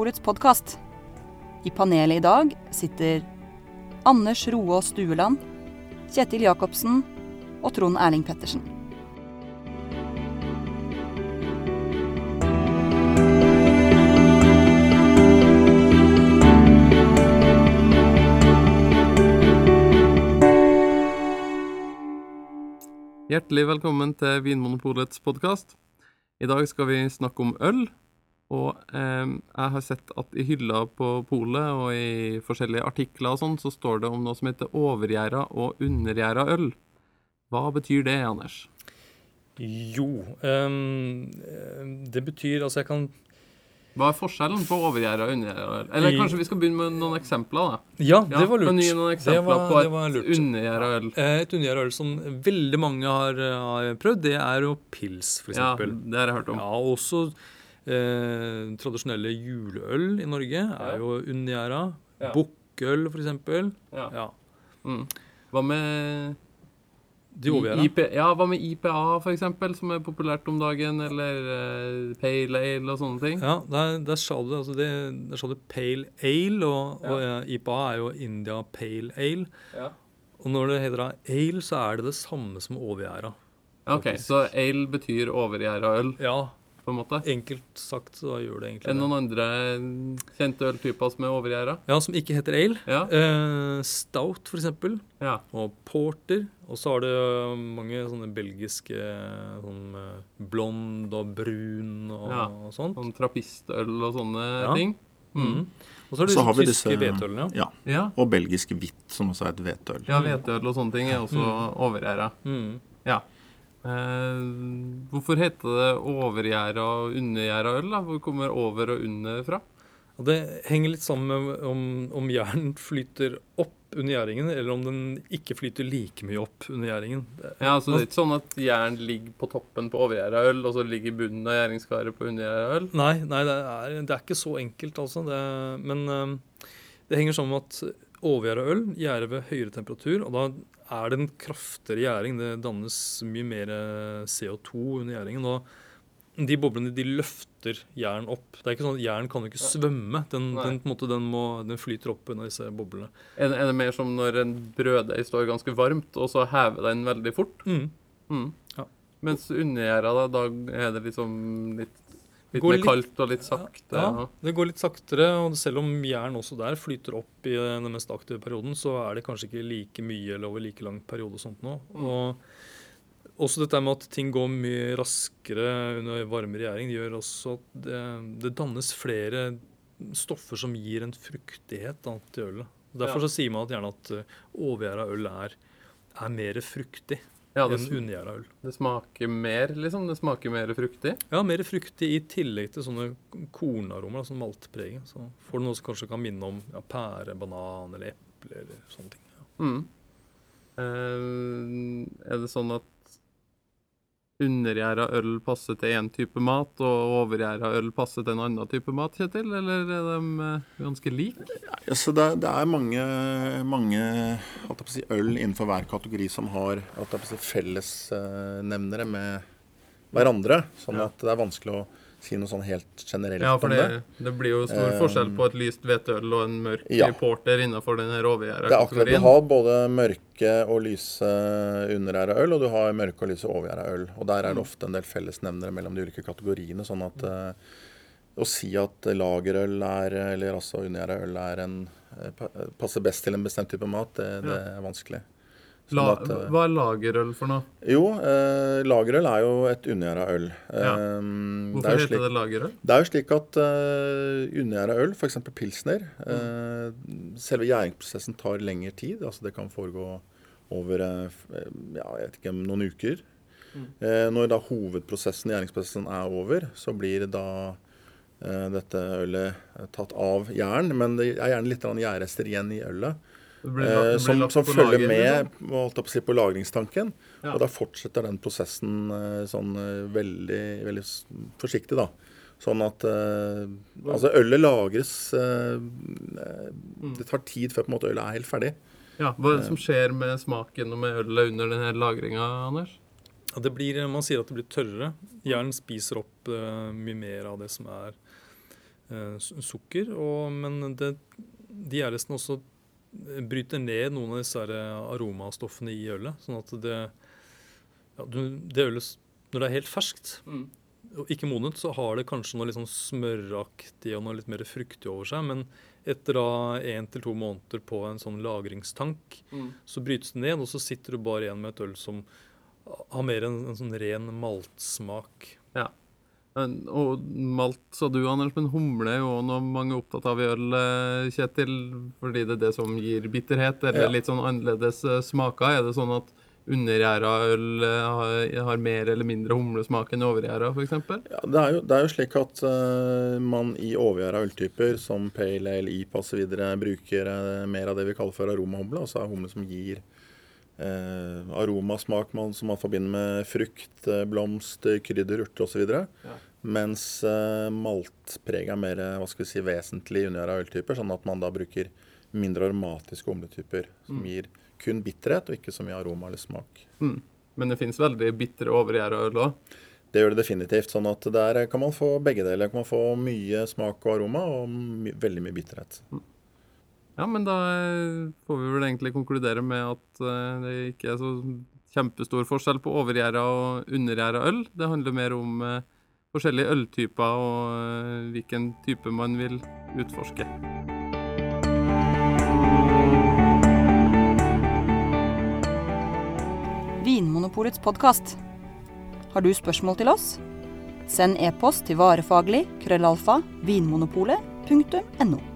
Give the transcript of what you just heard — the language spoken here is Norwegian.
Vinmonopolets podkast. I panelet i dag sitter Anders Roaas Stueland, Kjetil Jacobsen og Trond Erling Pettersen. Hjertelig velkommen til Vinmonopolets podkast. I dag skal vi snakke om øl. Og eh, jeg har sett at i hylla på polet og i forskjellige artikler og sånn, så står det om noe som heter overgjæra og undergjæra øl. Hva betyr det, Anders? Jo, um, det betyr Altså, jeg kan Hva er forskjellen på overgjæra og undergjæra øl? Eller kanskje vi skal begynne med noen eksempler, da? Ja, det var lurt. Ja, noen Det eksempler var- på det var et lurt. undergjæra øl? Eh, Et undergjæra øl som veldig mange har, eh, har prøvd, det er jo pils, f.eks. Ja, det har jeg hørt om. ja, også eh, tradisjonelle juleøl i Norge er jo Unniera. Ja. Bukkøl, f.eks. Ja. Ja. Mm. Hva med IP, ja, hva med IPA, eksempel, som er populært om dagen, eller uh, Pale Ale og sånne ting? Ja, der, der sa du altså det, der sa du pale ale, og, og Ja. IPA er jo India pale ale. Ja. Og når det heter ale, så er det det samme som overgjæra. Ok, så ale betyr overgjerda øl, Ja, på en måte? enkelt sagt så gjør det egentlig det Enn noen andre kjente øltyper som er overgjerda? Ja, som ikke heter ale. Ja. Eh, stout, for eksempel. ja. Og porter. Og så har det øh, mange sånne belgiske sånn eh, blond og brun og, Ja. og sånt. Sånn trappistøl og sånne Ja. ting? Mm. Og så har du Så har vi disse- hvetølene. Ja. Ja. Og belgisk hvitt, som også er et hvetøl. Ja, hvetøl og sånne ting er også overgjæra. Mm. Ja. Eh, hvorfor heter det overgjæra og undergjæra øl? da? Hvor kommer over og under fra? Og det henger litt sammen med om, om jern flyter opp under gjæringen, eller om den ikke flyter like mye opp under gjæringen. Ja, altså Det er ikke sånn at jern ligger på toppen på overgjæra øl, og så ligger bunnen av gjæringskaret på undergjæra øl? Nei, nei det, er, det er ikke så enkelt, altså. Det, men øhm, det henger sammen med at overgjæra øl gjærer ved høyere temperatur, og da er det en kraftigere gjæring. Det dannes mye mer eh, CO2 under gjæringen. og de boblene de løfter jern opp. Det er ikke sånn at Jern kan jo ikke svømme. Den, den, måte, den, må, den flyter opp under disse boblene. Er det, er det mer som når en brøddeig står ganske varmt, og så hever den veldig fort? Mm. Mm. Ja. Mens undergjæra, da, da er det liksom litt, litt Går mer kaldt og litt sakte? Ja, Ja. det går litt saktere, og selv om jern også der flyter opp i den mest aktive perioden, så er det kanskje ikke like mye eller over like lang periode og sånt nå. Og også dette med at ting går mye raskere under varmere gjæring, det gjør også at det, det dannes flere stoffer som gir en fruktighet da, til ølet. Derfor Ja. så sier man at gjerne at uh, overgjæra øl er, er mer fruktig Ja, det, enn unngjæra øl. det smaker mer, liksom? Det smaker mer fruktig? Ja, mer fruktig i tillegg til sånne kornaromer, sånn maltpreget. Så får du noe som kanskje kan minne om ja, pære, banan eller eple eller sånne ting. Ja. Mm. Uh, er det sånn at undergjæra øl passer til én type mat, og overgjæra øl passer til en annen type mat, Kjetil? Eller er de eh, ganske like? Ja, så det, det er mange, mange si, øl innenfor hver kategori som har si, fellesnevnere med hverandre. Sånn at det er vanskelig å si noe sånn helt generelt Ja, for om det. det, blir jo stor Eh, forskjell på et lyst hvetøl og en mørk ja. porter innenfor den her kategorien. Det er akkurat, Du har både mørke og lyse undergjæra øl, og du har mørke og lyse overgjerda øl. Og Der er det ofte en del fellesnevnere mellom de ulike kategoriene. sånn at uh, å si at lagerøl er, eller altså undergjerda øl er en, eh, passer best til en bestemt type mat, det, det er vanskelig. Sånn La, at, eh, hva er lagerøl for noe? jo, eh, lagerøl er jo et undergjæra øl. Ja. Eh, Hvorfor det, er heter slik, det lagerøl? det er jo slik at uh, undergjæra øl, f.eks. pilsner eh, Selve gjæringsprosessen tar lengre tid. altså Det kan foregå over eh, eh, ja, jeg vet ikke, noen uker. Eh, når da hovedprosessen, i gjæringsprosessen er over, så blir da eh, dette ølet eh, tatt av jern. Men det er gjerne litt gjærrester igjen i ølet. Det blir Eh, som, som på følger lager, med liksom. holdt på, si, på lagringstanken. Ja. Og da fortsetter den prosessen eh, sånn eh, veldig, veldig forsiktig, da. Sånn at eh, Altså, ølet lagres eh, eh, Mm. Det tar tid før på en måte ølet er helt ferdig. Ja, Hva er det som skjer med smaken og med ølet under denne lagringa, Anders? Ja, det blir, man sier at det blir tørrere. Hjernen spiser opp eh, mye mer av det som er eh, sukker. Og, men det, de gjærlistene også eh, bryter ned noen av disse eh, aromastoffene i ølet. Sånn at det, ja, det ølet Når det er helt ferskt og ikke modent, så har det kanskje noe litt sånn smøraktig og noe litt mer fruktig over seg. Men etter da én til to måneder på en sånn lagringstank, så brytes det ned, og så sitter du bare igjen med et øl som har mer en, en sånn ren maltsmak. Og malt, sa du, Anders, men humle er jo noe mange er opptatt av i øl, eh, Kjetil. Fordi det er det som gir bitterhet, eller Ja. litt sånn annerledes eh, smaker. Er det sånn at undergjæra øl eh, har, mer eller mindre humlesmak enn overgjæra, f.eks.? Ja, det, er jo, det er jo slik at uh, man i overgjæra øltyper som pale ale, IPA osv. bruker uh, mer av det vi kaller for aromahumle. Altså humle som gir eh, aromasmak man, som man forbinder med frukt, eh, blomst, krydder, urter osv. Ja. Mens eh, maltpreget er mer hva skal vi si, vesentlig av øltyper, sånn at man da bruker mindre aromatiske humletyper som Mm. gir kun bitterhet og ikke så mye aroma eller smak. Mm. Men det finnes veldig bitre overgjæra øl òg. Det gjør det definitivt. sånn at Der kan man få begge deler. Kan man få mye smak og aroma og my veldig mye bitterhet. Ja, men da eh, får vi vel egentlig konkludere med at eh, det ikke er så kjempestor forskjell på overgjæra og undergjæra øl. Det handler mer om eh, forskjellige øltyper og hvilken type man vil utforske. Vinmonopolets podkast. Har du spørsmål til oss? Send e-post til varefaglig krøllalfa vinmonopolet.no.